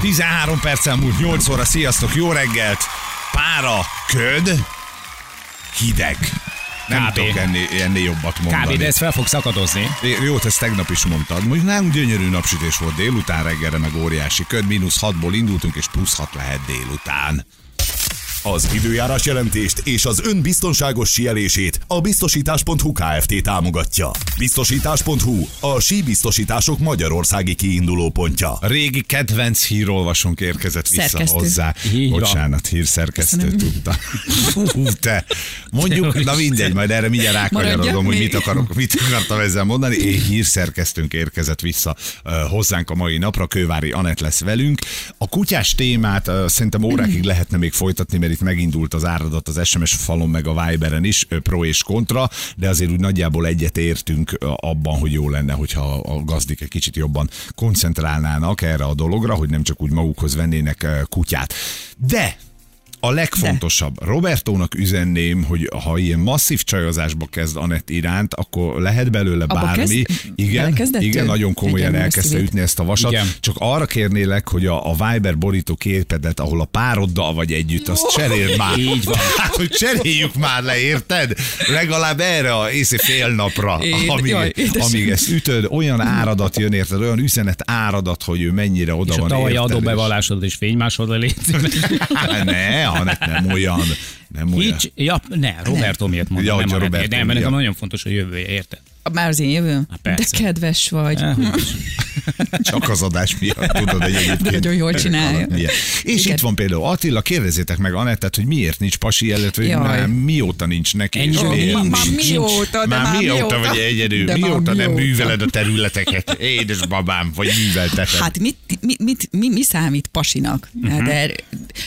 13 perccel múlt 8 óra, sziasztok, jó reggelt! Pára, köd, hideg. Nem Kb. tudok ennél, ennél jobbat mondani. Kb. de ez fel fog szakadozni. É, Jó, ezt tegnap is mondtad. Mondjuk nálunk gyönyörű napsütés volt délután, reggelre meg óriási köd, mínusz 6-ból indultunk, és plusz 6 lehet délután. Az időjárás jelentést és az ön biztonságos sielését a biztosítás.hu Kft. támogatja. Biztosítás.hu a síbiztosítások magyarországi kiinduló pontja. Régi kedvenc hírolvasónk érkezett vissza Szerkesztő. hozzá. Így. Bocsánat, hírszerkesztő tudta. Hú, te. Mondjuk, na mindegy, majd erre mindjárt rákanyarodom, hogy mit, akarok, mit akartam ezzel mondani. Én hírszerkesztőnk érkezett vissza hozzánk a mai napra, Kővári Anett lesz velünk. A kutyás témát szerintem órákig lehetne még folytatni, mert itt megindult az áradat az SMS falon meg a Viberen is, pro és kontra, de azért úgy nagyjából egyet értünk abban, hogy jó lenne, hogyha a gazdik egy kicsit jobban koncentrálnának erre a dologra, hogy nem csak úgy magukhoz vennének kutyát. De a legfontosabb, Robertónak üzenném, hogy ha ilyen masszív csajozásba kezd Anett iránt, akkor lehet belőle Abba bármi. kezd- igen, igen, ő? nagyon komolyan Figyelj, elkezdte ütni ezt a vasat. Igen. Csak arra kérnélek, hogy a, a Viber borító képedet, ahol a pároddal vagy együtt, azt cseréld már. Így van. Hát, hogy cseréljük már le, érted? Legalább erre a észé fél napra, Én- amíg, jaj, amíg ezt ütöd, olyan áradat jön, érted? Olyan üzenet áradat, hogy ő mennyire oda És a van tavalyi érted, és- adóbevallásod is fénymásod elé. ne, Anett nem olyan. Nem olyan. Így, ja, ne, Roberto miért mondom, Ja, nem Roberto, Nem, mert nekem nagyon fontos a jövője, érted? Már az én jövőm? De persze. kedves vagy. Csak az adás miatt, tudod, hogy egyébként. Nagyon jól csinálja. Milyen. És Igen. itt van például Attila, kérdezzétek meg Anettet, hogy miért nincs pasi vagy Jaj. már mióta nincs neki. Ennyi és jó, miért ma- nincs. Már mióta, de már, már mióta, mióta. vagy egyedül, De már mióta nem mióta. műveled a területeket, édes babám, vagy művelteted. Hát mit, mit, mit, mi, mi számít pasinak? Hát de,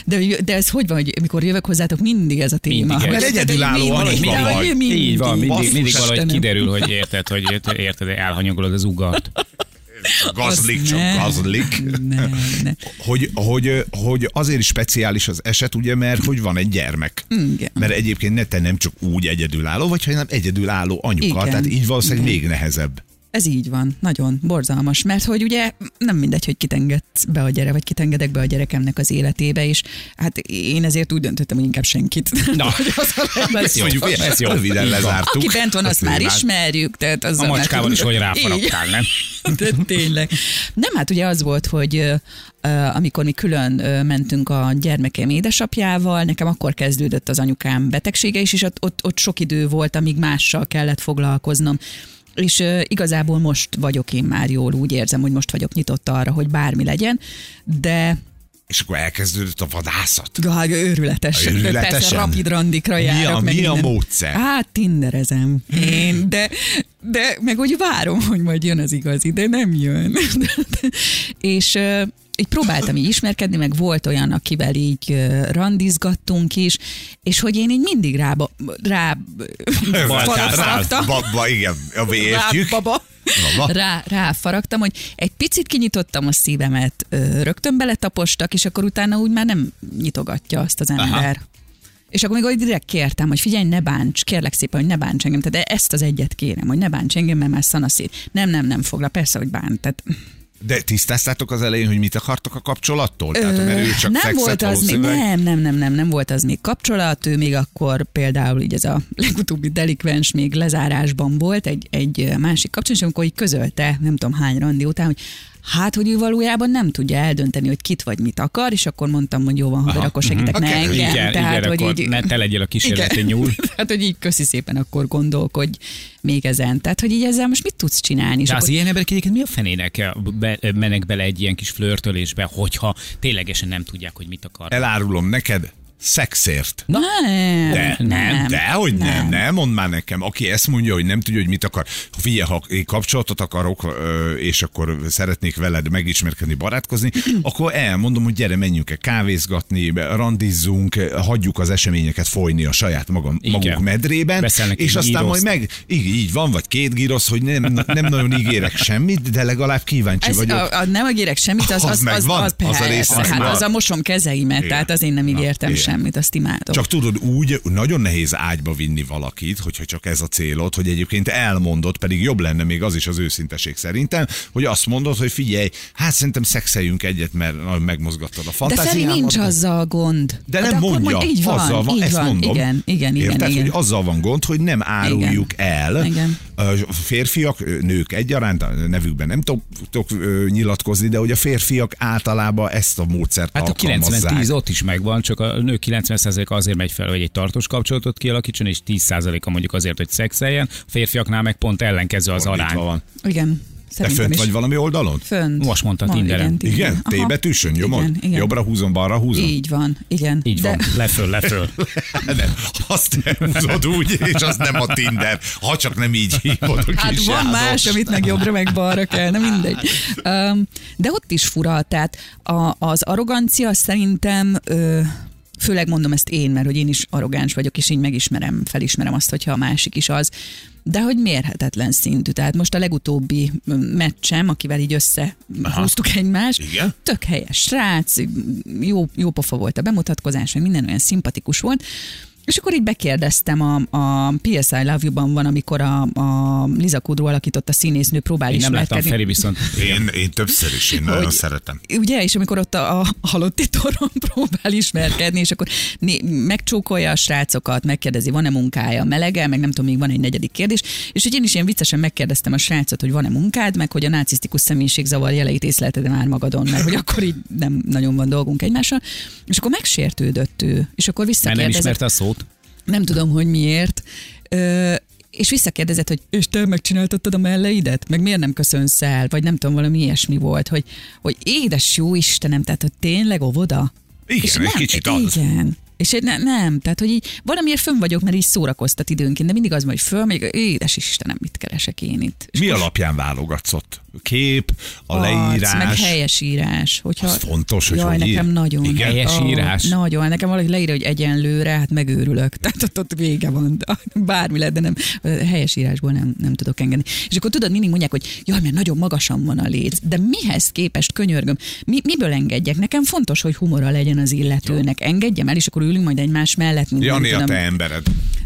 de, de ez hogy van, hogy mikor jövök hozzátok, mindig ez a téma. Mindig. Mert egyedülálló de- vagy. Így van, mindig, mindig valahogy kiderül, hogy érted, hogy érted, érted elhanyagolod az ugart. Gazlik, Az csak ne. gazlik. Ne, ne. Hogy, hogy, hogy azért is speciális az eset, ugye, mert hogy van egy gyermek. Igen. Mert egyébként ne te nem csak úgy egyedülálló, vagy hanem egyedülálló anyuka, Igen. tehát így valószínűleg Igen. még nehezebb. Ez így van, nagyon borzalmas, mert hogy ugye nem mindegy, hogy kit engedsz be a gyere, vagy kit engedek be a gyerekemnek az életébe, és hát én ezért úgy döntöttem, hogy inkább senkit. Na, Hogy az a legjobb. ez jó, ez jó. Röviden lezártuk. Aki bent van, a azt már ismerjük. Tehát az A macskával is, hogy ráfaragtál, nem? De tényleg. Nem, hát ugye az volt, hogy amikor mi külön mentünk a gyermekem édesapjával, nekem akkor kezdődött az anyukám betegsége is, és ott, ott, ott sok idő volt, amíg mással kellett foglalkoznom. És igazából most vagyok én már jól, úgy érzem, hogy most vagyok nyitott arra, hogy bármi legyen, de És akkor elkezdődött a vadászat. Gál, őrületes. Őrületesen? Persze rapid randikra Mi járok. a- meg mi a minden. módszer? Hát tinderezem én, de, de meg úgy várom, hogy majd jön az igazi, de nem jön. és így próbáltam így ismerkedni, meg volt olyan, akivel így randizgattunk is, és hogy én így mindig rá, rá Voltál faragtam. Babba, igen, a értjük. Rá, baba. Baba. Rá, ráfaragtam, hogy egy picit kinyitottam a szívemet, rögtön beletapostak, és akkor utána úgy már nem nyitogatja azt az ember. Aha. És akkor még direkt kértem, hogy figyelj, ne bánts, kérlek szépen, hogy ne bánts engem. Tehát ezt az egyet kérem, hogy ne bánts engem, mert már szanaszét. Nem, nem, nem foglal, persze, hogy bánt. Tehát, De tisztáztátok az elején, hogy mit akartok a kapcsolattól? Tehát, mert ő csak nem volt az még, nem, nem, nem, nem, nem volt az még kapcsolat, ő még akkor például így ez a legutóbbi delikvens még lezárásban volt egy, egy másik kapcsolat, és amikor így közölte, nem tudom hány randi után, hogy hát, hogy ő valójában nem tudja eldönteni, hogy kit vagy mit akar, és akkor mondtam, hogy jó van, haver, akkor segítek, ne Oké, engem. Igen, tehát, igen, hogy akkor így, ne te legyél a kísérleti nyúl. Tehát, hogy így köszi szépen, akkor gondolkodj még ezen. Tehát, hogy így ezzel most mit tudsz csinálni? És De az akkor- ilyen emberek egyébként mi a fenének be, mennek bele egy ilyen kis flörtölésbe, hogyha ténylegesen nem tudják, hogy mit akar. Elárulom neked, szexért. Nem, De, nem, de hogy nem, nem, mondd már nekem. Aki ezt mondja, hogy nem tudja, hogy mit akar. Figyelj, ha én kapcsolatot akarok, és akkor szeretnék veled megismerkedni, barátkozni, akkor elmondom, hogy gyere, menjünk el kávézgatni, randizzunk, hagyjuk az eseményeket folyni a saját magam, Igen. maguk medrében, Veszelnek és aztán majd gíroszt. meg, így, így van, vagy két gírosz, hogy nem, nem nagyon ígérek semmit, de legalább kíváncsi Ez vagyok. a, a, nem ígérek semmit, az, Az az, az, megvan? az, Az a persze, rész, az hát megvan. az a mosom kezeimet, Igen. tehát az én nem ígértem igen. Semmit, azt imádom. Csak tudod, úgy nagyon nehéz ágyba vinni valakit, hogyha csak ez a célod, hogy egyébként elmondod, pedig jobb lenne még az is az őszinteség szerintem, hogy azt mondod, hogy figyelj, hát szerintem szexeljünk egyet, mert megmozgattad a De fantáziámat. Feri nincs azzal gond. De nem akkor mondja, mondj, így van, azzal van, így ezt van, mondom. Igen, igen, igen. Érted, igen. hogy azzal van gond, hogy nem áruljuk el. Igen. A férfiak, nők egyaránt, a nevükben nem tudok, nyilatkozni, de hogy a férfiak általában ezt a módszert Hát a alkalmazzák. 90-10 ott is megvan, csak a nő 90%-a azért megy fel, hogy egy tartós kapcsolatot kialakítson, és 10%-a mondjuk azért, hogy szexeljen. A férfiaknál meg pont ellenkező az arány. Van. Igen, Te szerintem fönt is. vagy valami oldalon? Fönt. Most mondta Ma, Tinderen. igen, Igen? T betűsön nyomod? Igen, igen. Jobbra húzom, balra húzom? Így van, igen. Így De- van, leföl, leföl. nem, azt nem húzod úgy, és az nem a Tinder. Ha csak nem így hívod a Hát van János. más, amit meg jobbra, meg balra kell, nem mindegy. Um, de ott is fura, tehát a, az arrogancia szerintem, ö, főleg mondom ezt én, mert hogy én is arrogáns vagyok, és így megismerem, felismerem azt, hogyha a másik is az, de hogy mérhetetlen szintű. Tehát most a legutóbbi meccsem, akivel így összehúztuk egymást, Igen? tök helyes srác, jó, jó pofa volt a bemutatkozás, meg minden olyan szimpatikus volt, és akkor így bekérdeztem, a, a PSI Love You-ban van, amikor a, a Liza Kudrow alakította színésznő próbál Én nem láttam. Feri viszont Én, én többször is, én nagyon Hogy- szeretem. Ugye, és amikor ott a, a halotti toron próbál ismerkedni, és akkor né, megcsókolja a srácokat, megkérdezi, van-e munkája, melege, meg nem tudom, még van egy negyedik kérdés, és hogy én is ilyen viccesen megkérdeztem a srácot, hogy van-e munkád, meg hogy a narcisztikus személyiségzavar jeleit észlelted már magadon, mert hogy akkor így nem nagyon van dolgunk egymással, és akkor megsértődött ő, és akkor mert nem visszakérdezett, ismerte a szót. Nem tudom, hogy miért. Ö, és visszakérdezett, hogy és te megcsináltattad a melleidet? Meg miért nem köszönsz el? Vagy nem tudom, valami ilyesmi volt, hogy, hogy édes jó Istenem, tehát hogy tényleg óvoda? Igen, és egy nem, kicsit az. Igen. És ne, nem, tehát hogy így valamiért fönn vagyok, mert így szórakoztat időnként, de mindig az, van, hogy föl, még édes Istenem, mit keresek én itt? És Mi most alapján válogatsz ott? Kép, a arc, leírás. Meg helyes írás. Hogyha, Az fontos, hogy Jaj, hogy ír. nekem nagyon. Igen? Helyes Ó, írás? Nagyon. Nekem valaki leírja, hogy egyenlőre, hát megőrülök. Tehát ott, ott vége van. De Bármi lehet, de nem, helyes írásból nem, nem tudok engedni. És akkor tudod, mindig mondják, hogy jaj, mert nagyon magasan van a léc. De mihez képest könyörgöm? Mi, miből engedjek? Nekem fontos, hogy humora legyen az illetőnek. Engedjem el, és akkor ülünk majd egymás mellett. Mint Jani nem a te embered.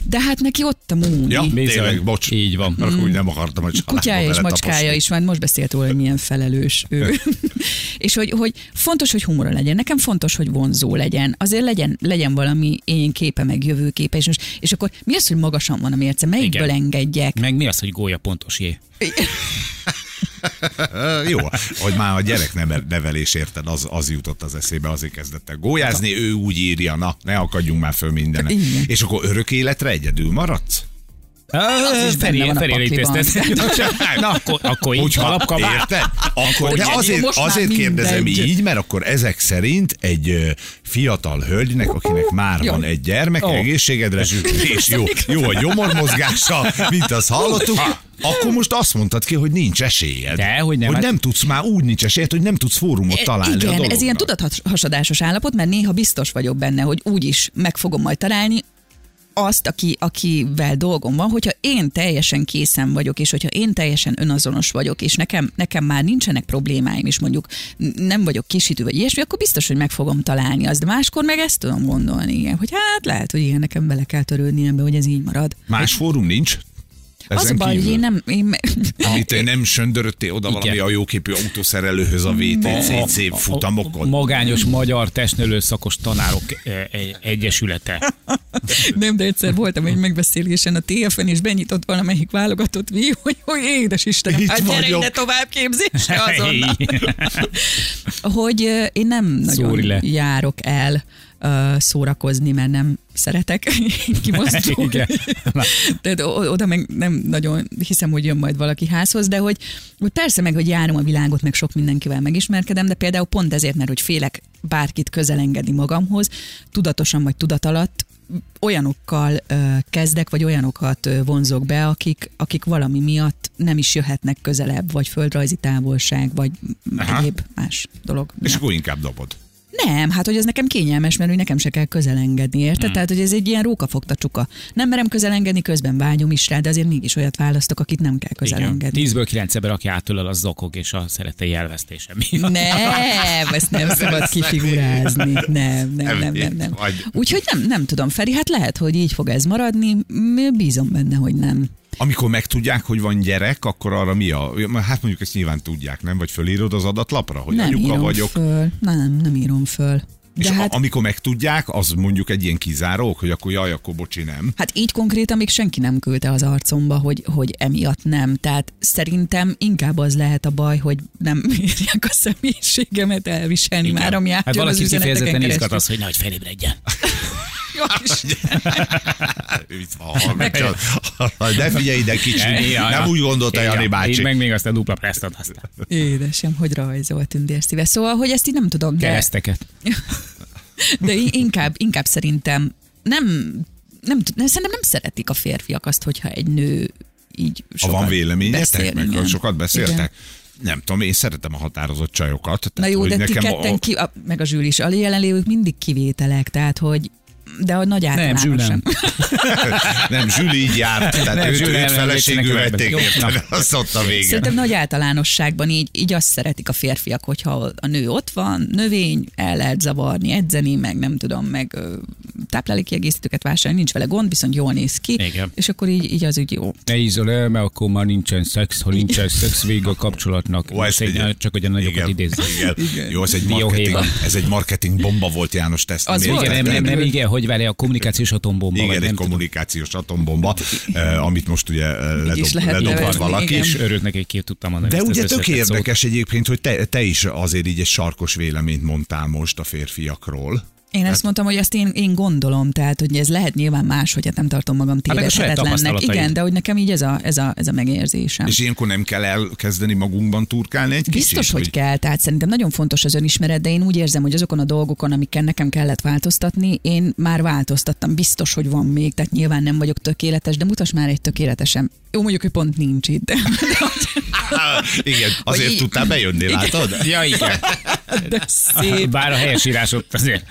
De hát neki ott a múmi. Ja, Bizony. tényleg, bocs. Így van. Akkor úgy nem akartam, hogy Kutyája és macskája taposni. is van, most beszélt róla, hogy milyen felelős ő. és hogy, hogy fontos, hogy humora legyen. Nekem fontos, hogy vonzó legyen. Azért legyen, legyen valami én képe, meg jövőképe. És, most, és akkor mi az, hogy magasan van a mérce? Melyikből Igen. engedjek? Meg mi az, hogy gólya pontos jé? Ö, Jó, hogy már a gyerek nem- nevelés érted, az, az jutott az eszébe, azért kezdett el gólyázni, ő úgy írja, na, ne akadjunk már föl minden. Igen. És akkor örök életre egyedül maradsz? Az is benne van a Ferére pakliban. intézte. Na, akkor, akkor így Hogyha, alapkabát. érted? Akkor, de azért, azért kérdezem mindegy. így, mert akkor ezek szerint egy fiatal hölgynek, akinek már Jó. van egy gyermek, Ó. egészségedre, és jó, jó a gyomormozgása, mint azt hallottuk, akkor most azt mondtad ki, hogy nincs esélyed. De, hogy nem, Hogy hát- nem tudsz már úgy nincs esélyed, hogy nem tudsz fórumot találni a Igen, dologra. ez ilyen tudathasadásos állapot, mert néha biztos vagyok benne, hogy úgy is meg fogom majd találni azt, aki, akivel dolgom van, hogyha én teljesen készen vagyok, és hogyha én teljesen önazonos vagyok, és nekem, nekem már nincsenek problémáim, és mondjuk nem vagyok kisítő, vagy ilyesmi, akkor biztos, hogy meg fogom találni azt. De máskor meg ezt tudom gondolni, igen, hogy hát lehet, hogy igen, nekem bele kell törődni ebbe, hogy ez így marad. Más fórum nincs? Az a baj, kívül? én nem... Én, Amit te nem söndöröttél oda Igen. valami a jóképű autószerelőhöz a VTCC futamokon. Magányos magyar testnőlő szakos tanárok eh, eh, egyesülete. Nem, de egyszer voltam egy megbeszélésen a TFN, és benyitott valamelyik válogatott ví, hogy, hogy édes Istenem, Itt hát gyere vagyok. ide tovább képzésre azonnal. hogy én nem nagyon le. járok el ö, szórakozni, mert nem szeretek kimozdulni. Tehát oda meg nem nagyon hiszem, hogy jön majd valaki házhoz, de hogy, hogy persze meg, hogy járom a világot, meg sok mindenkivel megismerkedem, de például pont ezért, mert hogy félek bárkit közelengedni magamhoz, tudatosan vagy tudat alatt, olyanokkal ö, kezdek, vagy olyanokat ö, vonzok be, akik, akik valami miatt nem is jöhetnek közelebb, vagy földrajzi távolság, vagy Aha. egyéb más dolog. És miatt. akkor inkább dobod. Nem, hát hogy ez nekem kényelmes, mert hogy nekem se kell közelengedni, érted? Hmm. Tehát, hogy ez egy ilyen rókafogta csuka. Nem merem közelengedni, közben vágyom is rá, de azért mégis olyat választok, akit nem kell közelengedni. Tízből kilenc ember, aki átölel, az zokog és a szeretei elvesztése miatt. Nem, ezt nem szabad kifigurázni. Nem, nem, nem, nem. nem. Úgyhogy nem, nem tudom, Feri, hát lehet, hogy így fog ez maradni, bízom benne, hogy nem. Amikor megtudják, hogy van gyerek, akkor arra mi a... Hát mondjuk ezt nyilván tudják, nem? Vagy fölírod az adatlapra, hogy nem anyuka írom vagyok. föl. Nem, nem írom föl. És De hát... hát, amikor megtudják, az mondjuk egy ilyen kizárók, hogy akkor jaj, akkor bocsi, nem. hát így konkrétan még senki nem küldte az arcomba, hogy, hogy emiatt nem. Tehát szerintem inkább az lehet a baj, hogy nem írják a személyiségemet elviselni Igen. már, ami átjön Hát az valaki kifejezetten izgat az, hogy nehogy felébredjen. De figyelj ide, kicsi. Ja. Nem úgy gondolta Ja, Jani Így bácsi. meg még azt a dupla presztot aztán. Édesem, hogy rajzolt tündérszíve. Szóval, hogy ezt így nem tudom, de, Kereszteket. de in- inkább, inkább szerintem nem, nem, tud- nem, szerintem nem szeretik a férfiak azt, hogyha egy nő így Ha sokat van véleményetek, meg igen. sokat beszéltek? Igen. Nem tudom, én szeretem a határozott csajokat. Na tehát, jó, hogy de ti nekem ketten, ki, a, meg a zsűl is, a jelenlévők mindig kivételek, tehát hogy de a nagy Nem, általános Zsül nem. sem. Nem, Zsüli így járt, tehát Nem, őt, Zsüli őt nem feleségül vették. Azt ott a vége. Szerintem nagy általánosságban így, így azt szeretik a férfiak, hogyha a nő ott van, növény, el lehet zavarni, edzeni, meg nem tudom, meg táplálékkiegészítőket vásárolni, nincs vele gond, viszont jól néz ki, Igen. és akkor így, így az úgy jó. Ne ízol el, mert akkor már nincsen szex, ha nincsen szex, vége a kapcsolatnak. Ó, ez egy- csak hogy a nagyokat idézzük. Jó, ez egy, marketing, ez egy marketing bomba volt, János, te ezt Az nem volt? Nem, nem, nem, igen, hogy vele a kommunikációs atombomba. Igen, vagy egy nem tudom. kommunikációs atombomba, eh, amit most ugye eh, ledob, ledobhat valaki. igen. És örült neki, hogy ki tudtam mondani. De ugye tök összetett szót. érdekes egyébként, hogy te, te is azért így egy sarkos véleményt mondtál most a férfiakról. Én ezt mondtam, hogy ezt én, én gondolom, tehát hogy ez lehet nyilván más, hogy hát nem tartom magam saját tévedhetetlennek. Igen, de hogy nekem így ez a, ez a, ez a megérzésem. És ilyenkor nem kell elkezdeni magunkban turkálni egy Biztos, kicsit? hogy kell, tehát szerintem nagyon fontos az önismeret, de én úgy érzem, hogy azokon a dolgokon, amikkel nekem kellett változtatni, én már változtattam. Biztos, hogy van még, tehát nyilván nem vagyok tökéletes, de mutas már egy tökéletesen. Jó, mondjuk, hogy pont nincs itt. De, Igen, azért így- tudtál bejönni, látod? Ja, igen. de szép. Bár a helyesírás ott azért.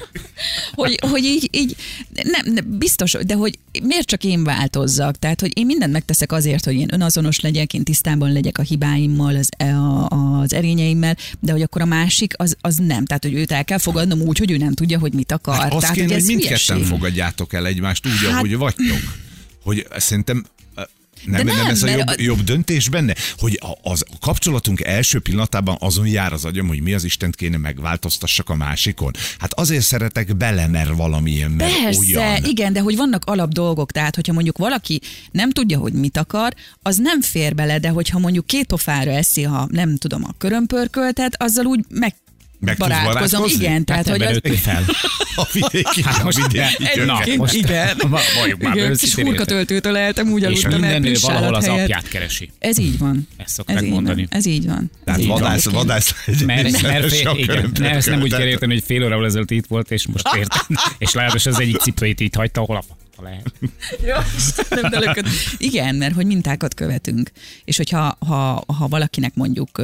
hogy, hogy így, így nem, nem, biztos, de hogy miért csak én változzak? Tehát, hogy én mindent megteszek azért, hogy én önazonos legyek, én tisztában legyek a hibáimmal, az, e, a, az erényeimmel, de hogy akkor a másik az, az nem. Tehát, hogy őt el kell fogadnom úgy, hogy ő nem tudja, hogy mit akar. Hát azt Tehát, kéne, hogy ez mindketten fogadjátok el egymást úgy, Hát- ahogy vagytok. Hogy szerintem nem, nem, nem, ez a jobb, a- jobb döntés benne, hogy a, az, a kapcsolatunk első pillanatában azon jár az agyam, hogy mi az Istent kéne megváltoztassak a másikon. Hát azért szeretek bele, mert valamilyen, mert Persze, olyan. igen, de hogy vannak alap dolgok, tehát hogyha mondjuk valaki nem tudja, hogy mit akar, az nem fér bele, de hogyha mondjuk két pofára eszi, ha nem tudom, a körömpörköltet, azzal úgy meg Meg barátkozom. Igen, tehát Hát hogy az, fel. A vidéki, a most vidéki de- gyöke. Na, Egyébként most igen. ma- valljuk már igen, kis hurkatöltőtől eltem, úgy aludtam el minden nő valahol az apját keresi. Ez így van. Ezt szokták ez így mondani. Van. Ez így van. Tehát Ez így van. vadász, vadász Mert, mert igen, ne, ezt nem úgy kell érteni, hogy fél órával ezelőtt itt volt, és most értem. és legalábbis az egyik cipőjét itt hagyta, hol a fa lehet. Jó, Istenem, de lökött. Igen, mert hogy mintákat követünk. És hogyha ha, ha valakinek mondjuk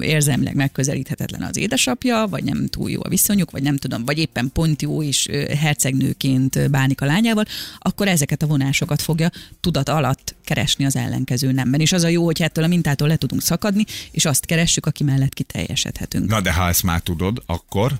érzelmileg megközelíthetetlen az édesapja, vagy nem túl jó a viszonyuk, vagy nem tudom, vagy éppen pont jó is hercegnőként bánik a lányával, akkor ezeket a vonásokat fogja tudat alatt keresni az ellenkező nemben. És az a jó, hogy ettől a mintától le tudunk szakadni, és azt keressük, aki mellett kiteljesedhetünk. Na de ha ezt már tudod, akkor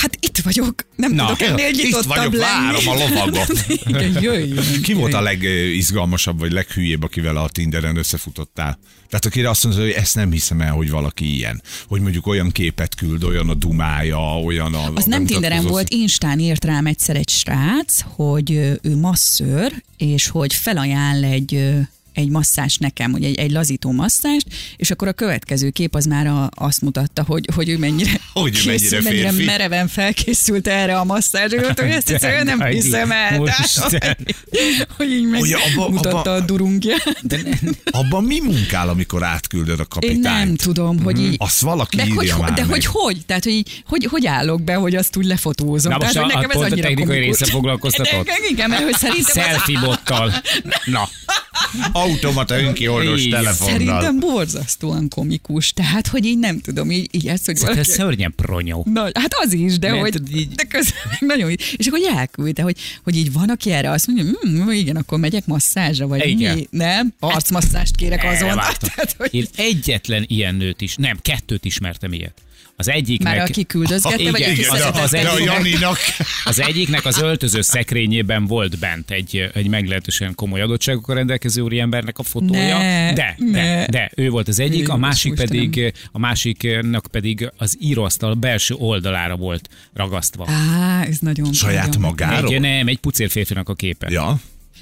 Hát itt vagyok, nem Na, tudok ennél itt nyitottabb vagyok, lenni. várom a lovagot. Igen, jöjjön. Ki volt a legizgalmasabb, vagy leghülyébb, akivel a Tinderen összefutottál? Tehát akire azt mondod, hogy ezt nem hiszem el, hogy valaki ilyen. Hogy mondjuk olyan képet küld, olyan a dumája, olyan a... Az a nem Tinderen volt, Instán írt rám egyszer egy srác, hogy ő masször, és hogy felajánl egy egy masszás nekem, hogy egy, egy lazító masszást, és akkor a következő kép az már a, azt mutatta, hogy, hogy ő mennyire, Hogy ő mennyire mennyire férfi. mereven felkészült erre a masszázsra, hogy ezt egyszerűen nem hiszem el. Tehát, hogy, hogy így Ugye abba- megmutatta abba- a durungját. Abban mi munkál, amikor átküldöd a Én kapitányt? nem tudom, hogy így... Azt valaki de írja hogy, már de meg. hogy, hogy? Tehát, hogy, így- hogy, hogy állok be, hogy azt úgy lefotózom? Na most Tehát, hogy a- nekem ez pont a annyira technikai része foglalkoztatott? De, igen, mert hogy szerintem Selfie bottal. Na, Automata önkioldós telefonnal. Szerintem borzasztóan komikus. Tehát, hogy így nem tudom, így, így ezt, hogy Ez valaki... szörnyen pronyó. Na, hát az is, de Mert hogy így- de közben nagyon. És akkor elküldte, hogy, hogy így van, aki erre azt mondja, hm, igen, akkor megyek masszázsra, vagy Igen. mi? Nem? Arcmasszást kérek azon. Tehát, hogy Én egyetlen ilyen nőt is, nem, kettőt ismertem ilyet. Az egyiknek... már aki küldözgette, vagy Igen, aki igen, az De a egyiknek- Janinak Az egyiknek az öltöző szekrényében volt bent egy, egy meglehetősen komoly adottságokkal rendelkező úriembernek a fotója. Ne, de, ne. de, de, ő volt az egyik, a másik pedig, a másiknak pedig az íróasztal belső oldalára volt ragasztva. Á, ez nagyon... saját nagyon- magáról. Egy, nem, egy pucér férfinak a képe. Ja.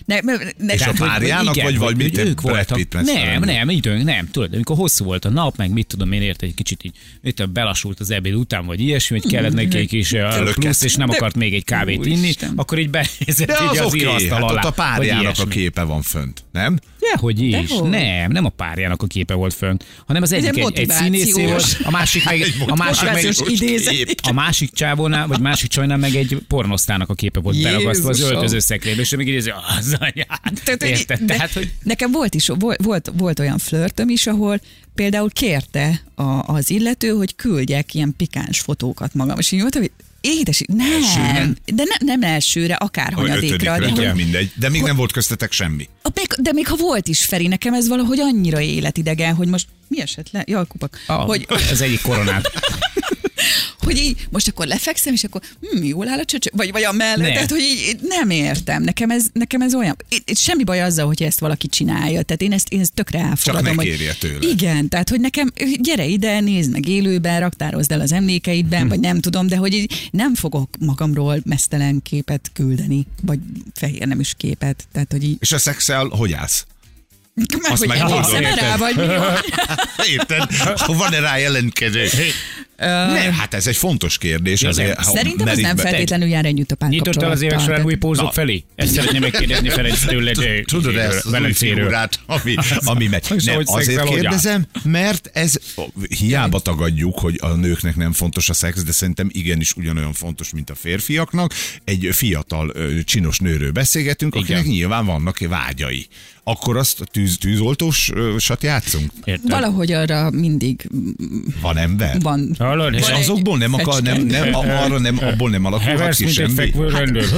Ne, ne, ne, És a Tehát, párjának, igen, vagy- vagy hogy mit, ők voltak. Nem, nem, időnk, nem, tudod, amikor hosszú volt a nap, meg mit tudom én érte, egy kicsit így, mit tudom, belassult az ebéd után, vagy ilyesmi, hogy kellett neki egy kis Fölökett. plusz, és nem akart még egy kávét inni, akkor így benézett így az íróasztal hát alá. a párjának a képe van fönt, nem? Dehogy is. Nem, nem a párjának a képe volt fönt, hanem az egyik egy egy, egy színészé volt, a másik meg, a másik meg, a másik csávónál, vagy másik csajnál meg egy pornosztának a képe volt beragasztva az öltöző szekrénybe, és még így nézi, az anyád. Tehát, hogy- Érted? de Tehát, hogy Nekem volt is, volt, volt, volt olyan flörtöm is, ahol például kérte a, az illető, hogy küldjek ilyen pikáns fotókat magam. És így mondtam, hogy édes, nem, Elsőre? de ne, nem elsőre, Vagy akárhanyadikra. ötödikre, De, hogy, mindegy. De még nem volt köztetek semmi. a, még, de még ha volt is, Feri, nekem ez valahogy annyira életidegen, hogy most mi esett le? Jaj, kupak. a, Hogy, az egyik koronát. hogy így most akkor lefekszem, és akkor hm, jól áll a csöcsök, vagy, vagy a mellett, Ne. tehát hogy így nem értem. Nekem ez, nekem ez olyan, itt, semmi baj azzal, hogy ezt valaki csinálja, tehát én ezt, én ezt tökre elfogadom. ne hogy- kérje tőle. Igen, tehát hogy nekem, gyere ide, nézd meg élőben, raktározd el az emlékeidben, Hm. vagy nem tudom, de hogy így nem fogok magamról mesztelen képet küldeni, vagy fehér nem is képet, tehát hogy így, És a szexel hogy állsz? mert Azt hogy meg tudom, rá, vagy mi van? Érted? Van-e rá jelentkező? Nem, hát ez egy fontos kérdés. Ja, Azért, Szerintem ez nem feltétlenül jár együtt a Nyitottál az éves párkapcsolattal. során új pózok felé? Ezt szeretném megkérdezni Ferenc tőled. eh, Tudod ezt az új figurát, ami, ami megy. Nem, azért kérdezem, mert ez hiába tagadjuk, hogy a nőknek nem fontos a szex, de szerintem igenis ugyanolyan fontos, mint a férfiaknak. Egy fiatal, csinos nőről beszélgetünk, akinek nyilván vannak vágyai. Akkor azt a tűz, tűzoltósat játszunk? Érted? Valahogy arra mindig Van ember? van. Hallod? És azokból nem akar, nem, nem, a- arra nem, abból nem alakulhat ki semmi. rendőr.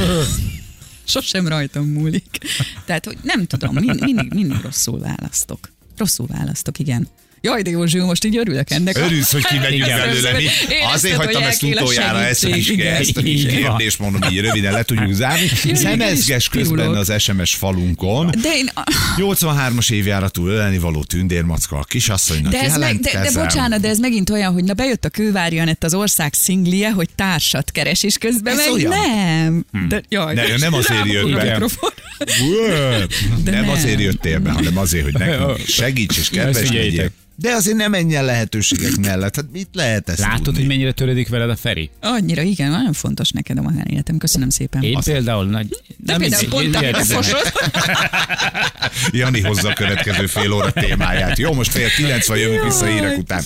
Sosem rajtam múlik. Tehát, hogy nem tudom, mind, mindig, mindig rosszul választok. Rosszul választok, igen. Jaj, de Józső, most így örülök ennek. Örülsz, hogy kimegyünk belőle. Mi? Azért hagytam ezt utoljára, ezt igen. ezt a kis kérdést mondom, így röviden le tudjuk zárni. Szemezges közben az SMS falunkon. De én, 83-as évjáratú ölelni való tündérmacka a kisasszonynak de, ez meg, de, de bocsánat, de ez megint olyan, hogy na bejött a Kővári Anett az ország szinglie, hogy társat keres, és közben Ez meg olyan? nem. De, jaj, ő nem azért jött be. De nem nem. azért jöttél be, hanem azért, hogy nekünk segíts és kedves legyél. De azért nem menjen lehetőségek mellett. Hát mit lehet ezt Látod, tudni? hogy mennyire törődik veled a Feri? Annyira, igen, nagyon fontos neked a magánéletem. Köszönöm szépen. Én például nagy... de például pont a fosod. Jani hozza a következő fél óra témáját. Jó, most fél kilenc van, jövünk vissza hírek után.